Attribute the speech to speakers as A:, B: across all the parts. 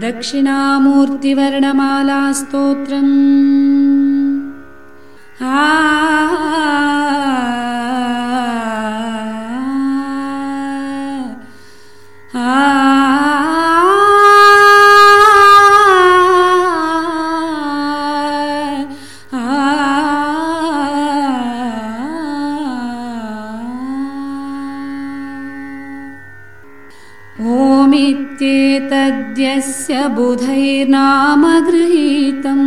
A: दक्षिणामूर्तिवर्णमालास्तोत्रम्। आ ओमित्येतद्यस्य बुधैर्नाम गृहीतम्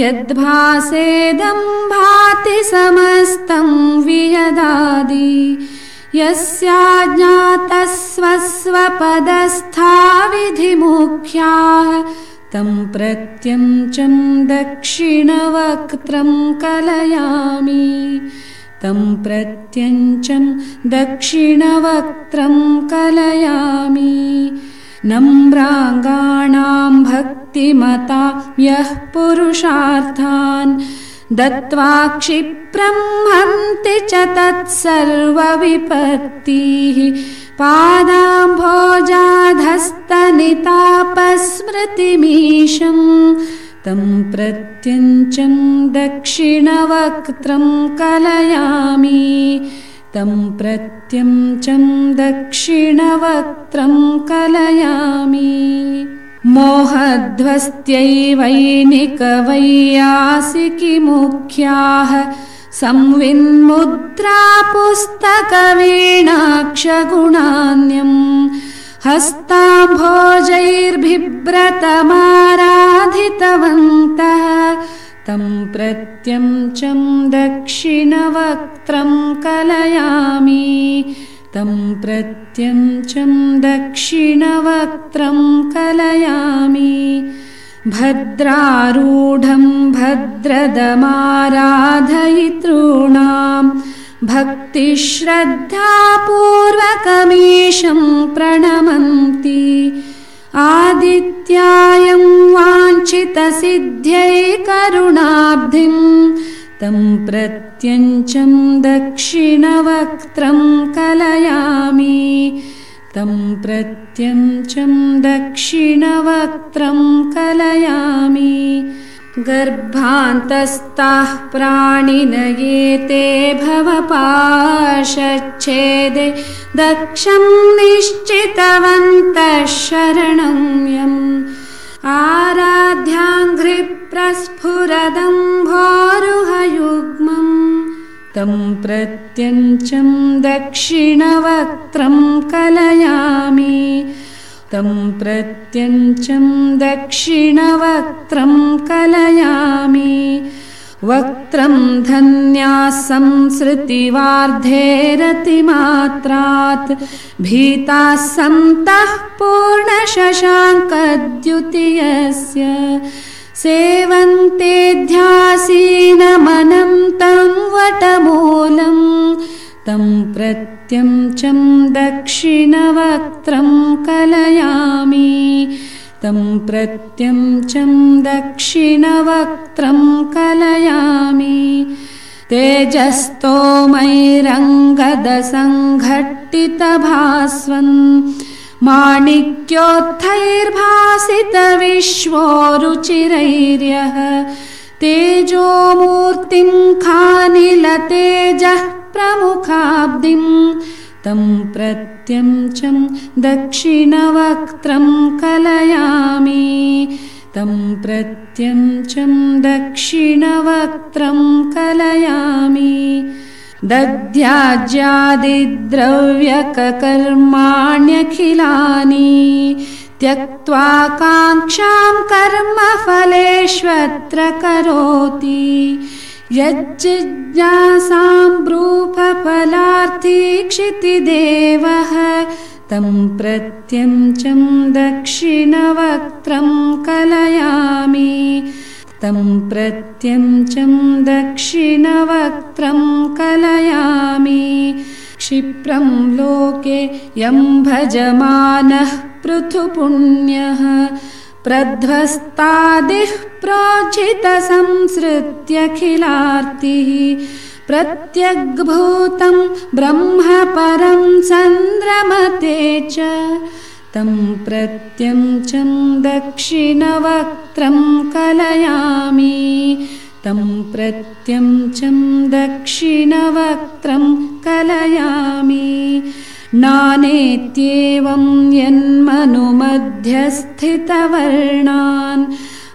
A: यद्भासेदं भाति समस्तं वियदादि यस्याज्ञातस्वस्वपदस्था विधिमुख्याः तं प्रत्यञ्चं दक्षिणवक्त्रं कलयामि। तं प्रत्यञ्चं दक्षिणवक्त्रं कलयामि नम्राङ्गाणां भक्तिमता यः पुरुषार्थान् दत्त्वा क्षिप्रं च तत्सर्वविपत्तिः पादाम्भोजाधस्तनितापस्मृतिमीशम् तं प्रत्यञ्चं दक्षिणवक्त्रं कलयामि तं प्रत्यञ्चं दक्षिणवक्त्रं कलयामि। मोहध्वस्त्यैवैनिकवैयासिकिमुख्याः संविन्मुद्रापुस्तकवीणाक्षगुणान्यम् हस्ताम्भोजैर्बिभ्रतमाराधितवन्तः तं प्रत्यञ्चं दक्षिणवक्त्रं कलयामि। तं प्रत्यञ्चं दक्षिणवक्त्रं कलयामि। भद्रारूढं भद्रदमाराधयितॄणाम् भक्तिश्रद्धापूर्वकमीशं प्रणमन्ति आदित्यायं वाञ्छितसिद्ध्यै करुणाब्धिं तं प्रत्यञ्चं दक्षिणवक्त्रं कलयामि। तं प्रत्यञ्चं दक्षिणवक्त्रं कलयामि गर्भान्तस्ताः प्राणिनयेते भवपाशच्छेदे दक्षं निश्चितवन्तः शरणं यम् आराध्याङ्घ्रिप्रस्फुरदम्भोरुहयुग्मम् तं प्रत्यञ्चं दक्षिणवक्त्रं कलयामि तं प्रत्यञ्चं दक्षिणवक्त्रं कलयामि। वक्त्रं धन्या संसृतिवार्धेरतिमात्रात् भीताः सन्तः पूर्णशशाङ्कद्युतियस्य। सेवन्ते ध्यासीनमनं तं वटमूलम् तं प्रत्यञ्चं दक्षिणवक्त्रं कलयामि। तं प्रत्यञ्चं दक्षिणवक्त्रं कलयामि। तेजस्तोमैरङ्गदसङ्घट्टितभास्वन् माणिक्योत्थैर्भासितविश्वोरुचिरैर्यः। तेजोमूर्तिं खानिलतेजः प्रमुखाब्धिं तं प्रत्यञ्चं दक्षिणवक्त्रं कलयामि। तं प्रत्यञ्चं दक्षिणवक्त्रं कलयामि। दद्याज्यादिद्रव्यककर्माण्यखिलानि त्यक्त्वा काङ्क्षां कर्मफलेष्वत्र करोति यज्जिज्ञासां ब्रूफलार्थीक्षितिदेवः तं प्रत्यञ्चं दक्षिणवक्त्रं कलयामि। तं प्रत्यञ्चं दक्षिणवक्त्रं कलयामि। क्षिप्रं लोके यं भजमानः पृथुपुण्यः प्रध्वस्तादिः प्रोचितसंसृत्यखिलार्तिः प्रत्यग्भूतं ब्रह्म परं सन्द्रमते च। तं प्रत्यञ्चं दक्षिणवक्त्रं कलयामि। तं प्रत्यञ्चं दक्षिणवक्त्रं कलयामि नानेत्येवं यन्मनुमध्यस्थितवर्णान्।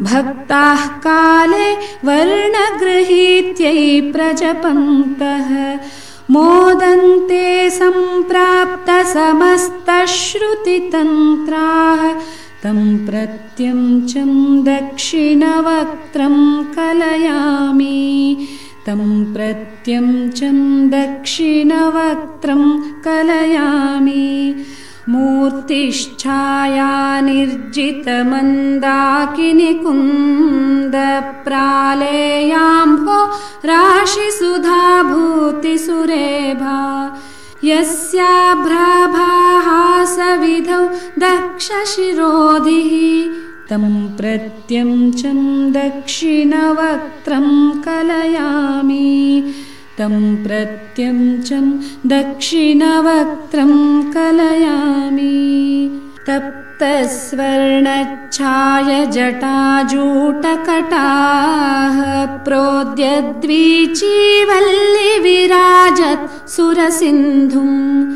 A: भक्ताः काले वर्णगृहीत्यै प्रजपन्तः मोदन्ते सम्प्राप्तसमस्तश्रुतितन्त्राः। तं प्रत्यञ्चं दक्षिणवक्त्रं कलयामि तं प्रत्यञ्चं दक्षिणवक्त्रं कलयामि। मूर्तिश्छाया निर्जितमन्दाकिनिकुन्दप्रालेयाम्भो राशिसुधाभूतिसुरेभा। यस्याभ्राभाहासविधौ दक्षशिरोधिः तं प्रत्यञ्चं दक्षिणवक्त्रं कलयामि। तं प्रत्यञ्चं दक्षिणवक्त्रं कलयामि। तप्तस्वर्णच्छाय जटाजूटकटाः प्रोद्यद्वीचीवल्लिविराजत् सुरसिन्धुम्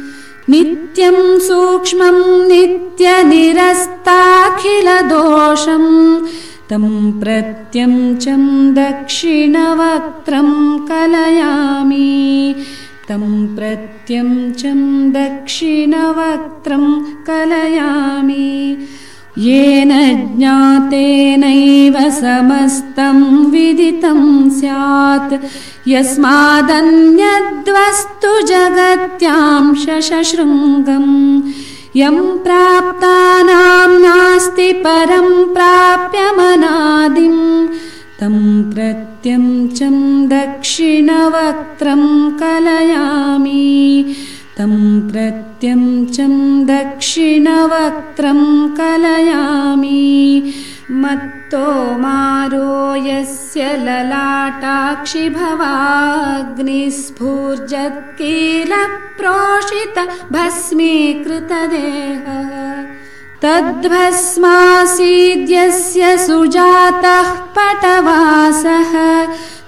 A: नित्यं सूक्ष्मं नित्यनिरस्ताखिलदोषम्। तं प्रत्यञ्चं दक्षिणवक्त्रं कलयामि। तं प्रत्यञ्चं दक्षिणवक्त्रं कलयामि येन ज्ञातेनैव समस्तं विदितं स्यात्। यस्मादन्यद्वस्तु जगत्यां शशशृङ्गम्। यं प्राप्तानां नास्ति परं प्राप्यमनादिम् तं प्रत्यञ्चं दक्षिणवक्त्रं कलयामि तं प्रत्यञ्चं दक्षिणवक्त्रं कलयामि। मत्तो मारो यस्य ललाटाक्षि भवाग्निस्फूर्जत्कीलप्रोषित भस्मीकृतदेहः तद्भस्मासीद्यस्य सुजातः पटवासः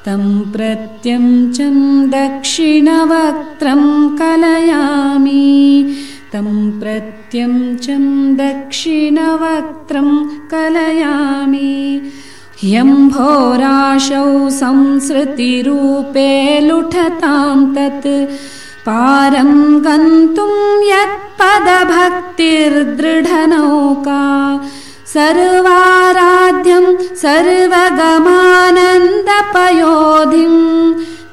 A: तं प्रत्यञ्चं दक्षिणवक्त्रं कलयामि। तं प्रत्यञ्चं दक्षिणवक्त्रं कलयामि। ह्यम्भोराशौ संसृतिरूपे लुठतां तत्। पारं गन्तुं यत्पदभक्तिर्दृढनौका सर्वाराध्यं सर्वगमानन्दपयोधिं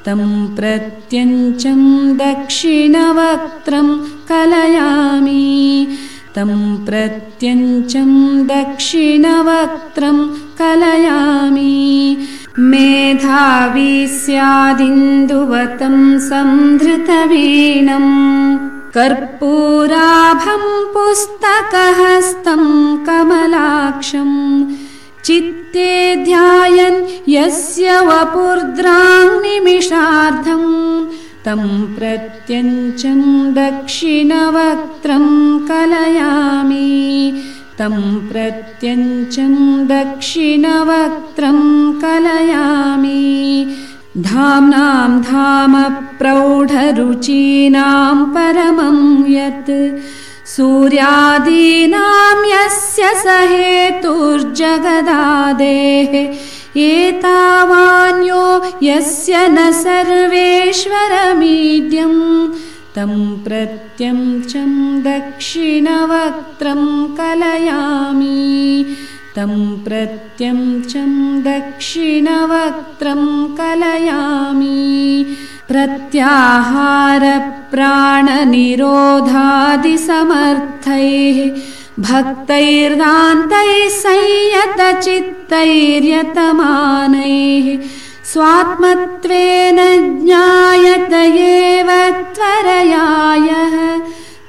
A: तं प्रत्यञ्चं दक्षिणवक्त्रं कलयामि। तं प्रत्यञ्चं दक्षिणवक्त्रं कलयामि। मेधावी स्यादिन्दुवतं सन्धृतवीणम् कर्पूराभं पुस्तकहस्तं कमलाक्षम् चित्ते ध्यायन् यस्य वपुर्द्राङ्निमिषार्धम् तं प्रत्यञ्चं दक्षिणवक्त्रं कलयामि। तं प्रत्यञ्चं दक्षिणवक्त्रं कलयामि धाम्नां धाम प्रौढरुचीनां परमं यत् सूर्यादीनां यस्य स हेतुर्जगदादेः एतावान्यो यस्य न सर्वेश्वरमीड्यम् तं प्रत्यञ्चं दक्षिणवक्त्रं कलयामि तं प्रत्यञ्चं दक्षिणवक्त्रं कलयामि। प्रत्याहारप्राणनिरोधादिसमर्थैः भक्तैर्दान्तैः संयतचित्तैर्यतमानैः स्वात्मत्वेन ज्ञायत एव त्वरयायः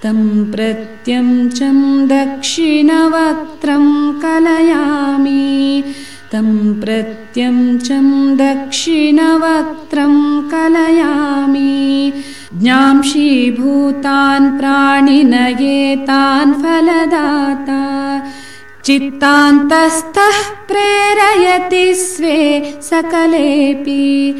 A: तं प्रत्यञ्चं दक्षिणवक्त्रं कलयामि। तं प्रत्यञ्चं दक्षिणवक्त्रं कलयामि। ज्ञांशीभूतान् प्राणिनयेतान् फलदाता। चित्तान्तस्थः प्रेरयति स्वे सकलेऽपि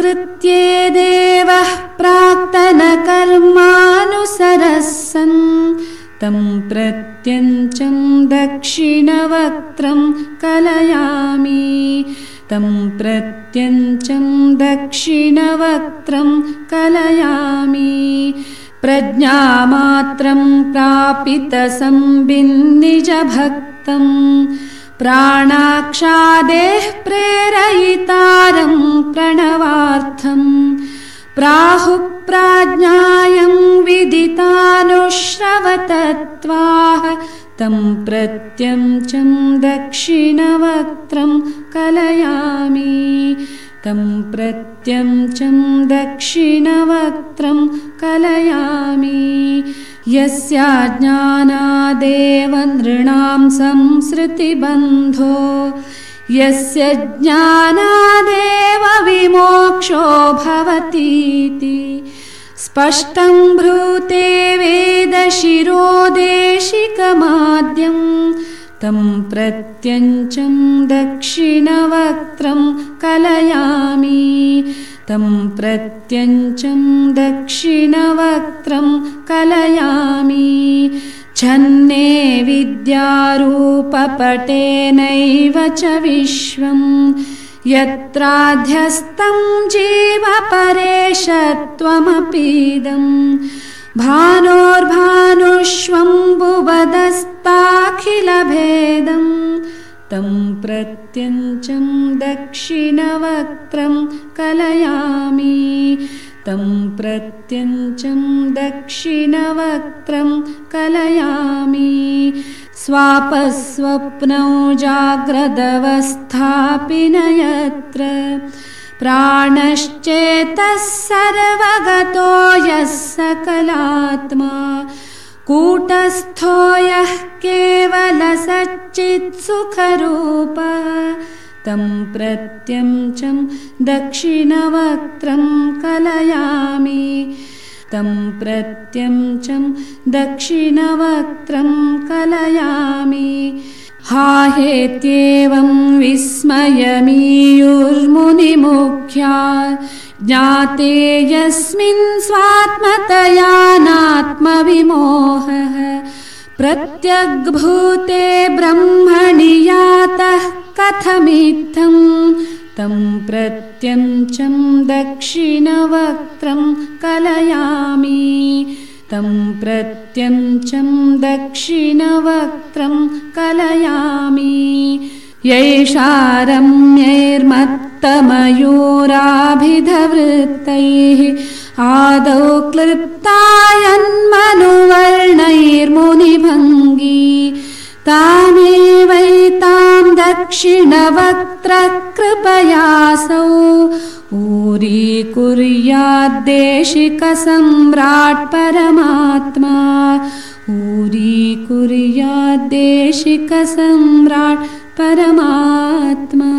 A: कृत्ये देवः प्राक्तनकर्मानुसरः सन् तं प्रत्यञ्चं दक्षिणवक्त्रं कलयामि। तं प्रत्यञ्चं दक्षिणवक्त्रं कलयामि। प्रज्ञामात्रं प्रापितसंबिन्निजभक्तम् प्राणाक्षादेः प्रेरयितारं प्रणवार्थम् प्राहुप्राज्ञायं विदितानुश्रवतत्वाः तं प्रत्यञ्चं दक्षिणवक्त्रं कलयामि तं प्रत्यञ्चं दक्षिणवक्त्रं कलयामि। यस्याज्ञानादेव नृणां संसृतिबन्धो यस्य ज्ञानादेव विमोक्षो भवतीति। स्पष्टं ब्रूते वेदशिरोदेशिकमाद्यम् तं प्रत्यञ्चं दक्षिणवक्त्रं कलयामि। तं प्रत्यञ्चं दक्षिणवक्त्रं कलयामि। छन्ने विद्यारूपपटेनैव च विश्वम्। यत्राध्यस्तं जीवपरेशत्वमपीदम् भानोर्भानुष्वम्बुवदस्ताखिलभेदम् तं प्रत्यञ्चं दक्षिणवक्त्रं कलयामि। तं प्रत्यञ्चं दक्षिणवक्त्रं कलयामि। स्वापस्वप्नौ जाग्रदवस्थापि न यत्र प्राणश्चेतः सर्वगतो यः सकलात्मा। कूटस्थो यः केवलसच्चित्सुखरूपः। तं प्रत्यञ्चं दक्षिणवक्त्रं कलयामि। तं प्रत्यञ्चं दक्षिणवक्त्रं कलयामि हाहेत्येवं विस्मयमीयुर्मुनिमुख्या ज्ञाते यस्मिन् स्वात्मतयानात्मविमोहः प्रत्यग्भूते ब्रह्मणि यातः कथमित्थं तं प्रत्यञ्चं दक्षिणवक्त्रं कलयामि तं प्रत्यञ्चं दक्षिणवक्त्रं कलयामि। यैषा रम्यैर्मत्तमयूराभिधवृत्तैः आदौ क्लृप्तायन्मनुवर्णैर्मुनिभङ्गी तामेवैतां दक्षिणवक्त्रकृपयासौ। ऊरीकुर्याद्देशिकसम्राट् परमात्मा ऊरीकुर्याद्देशिकसम्राट् परमात्मा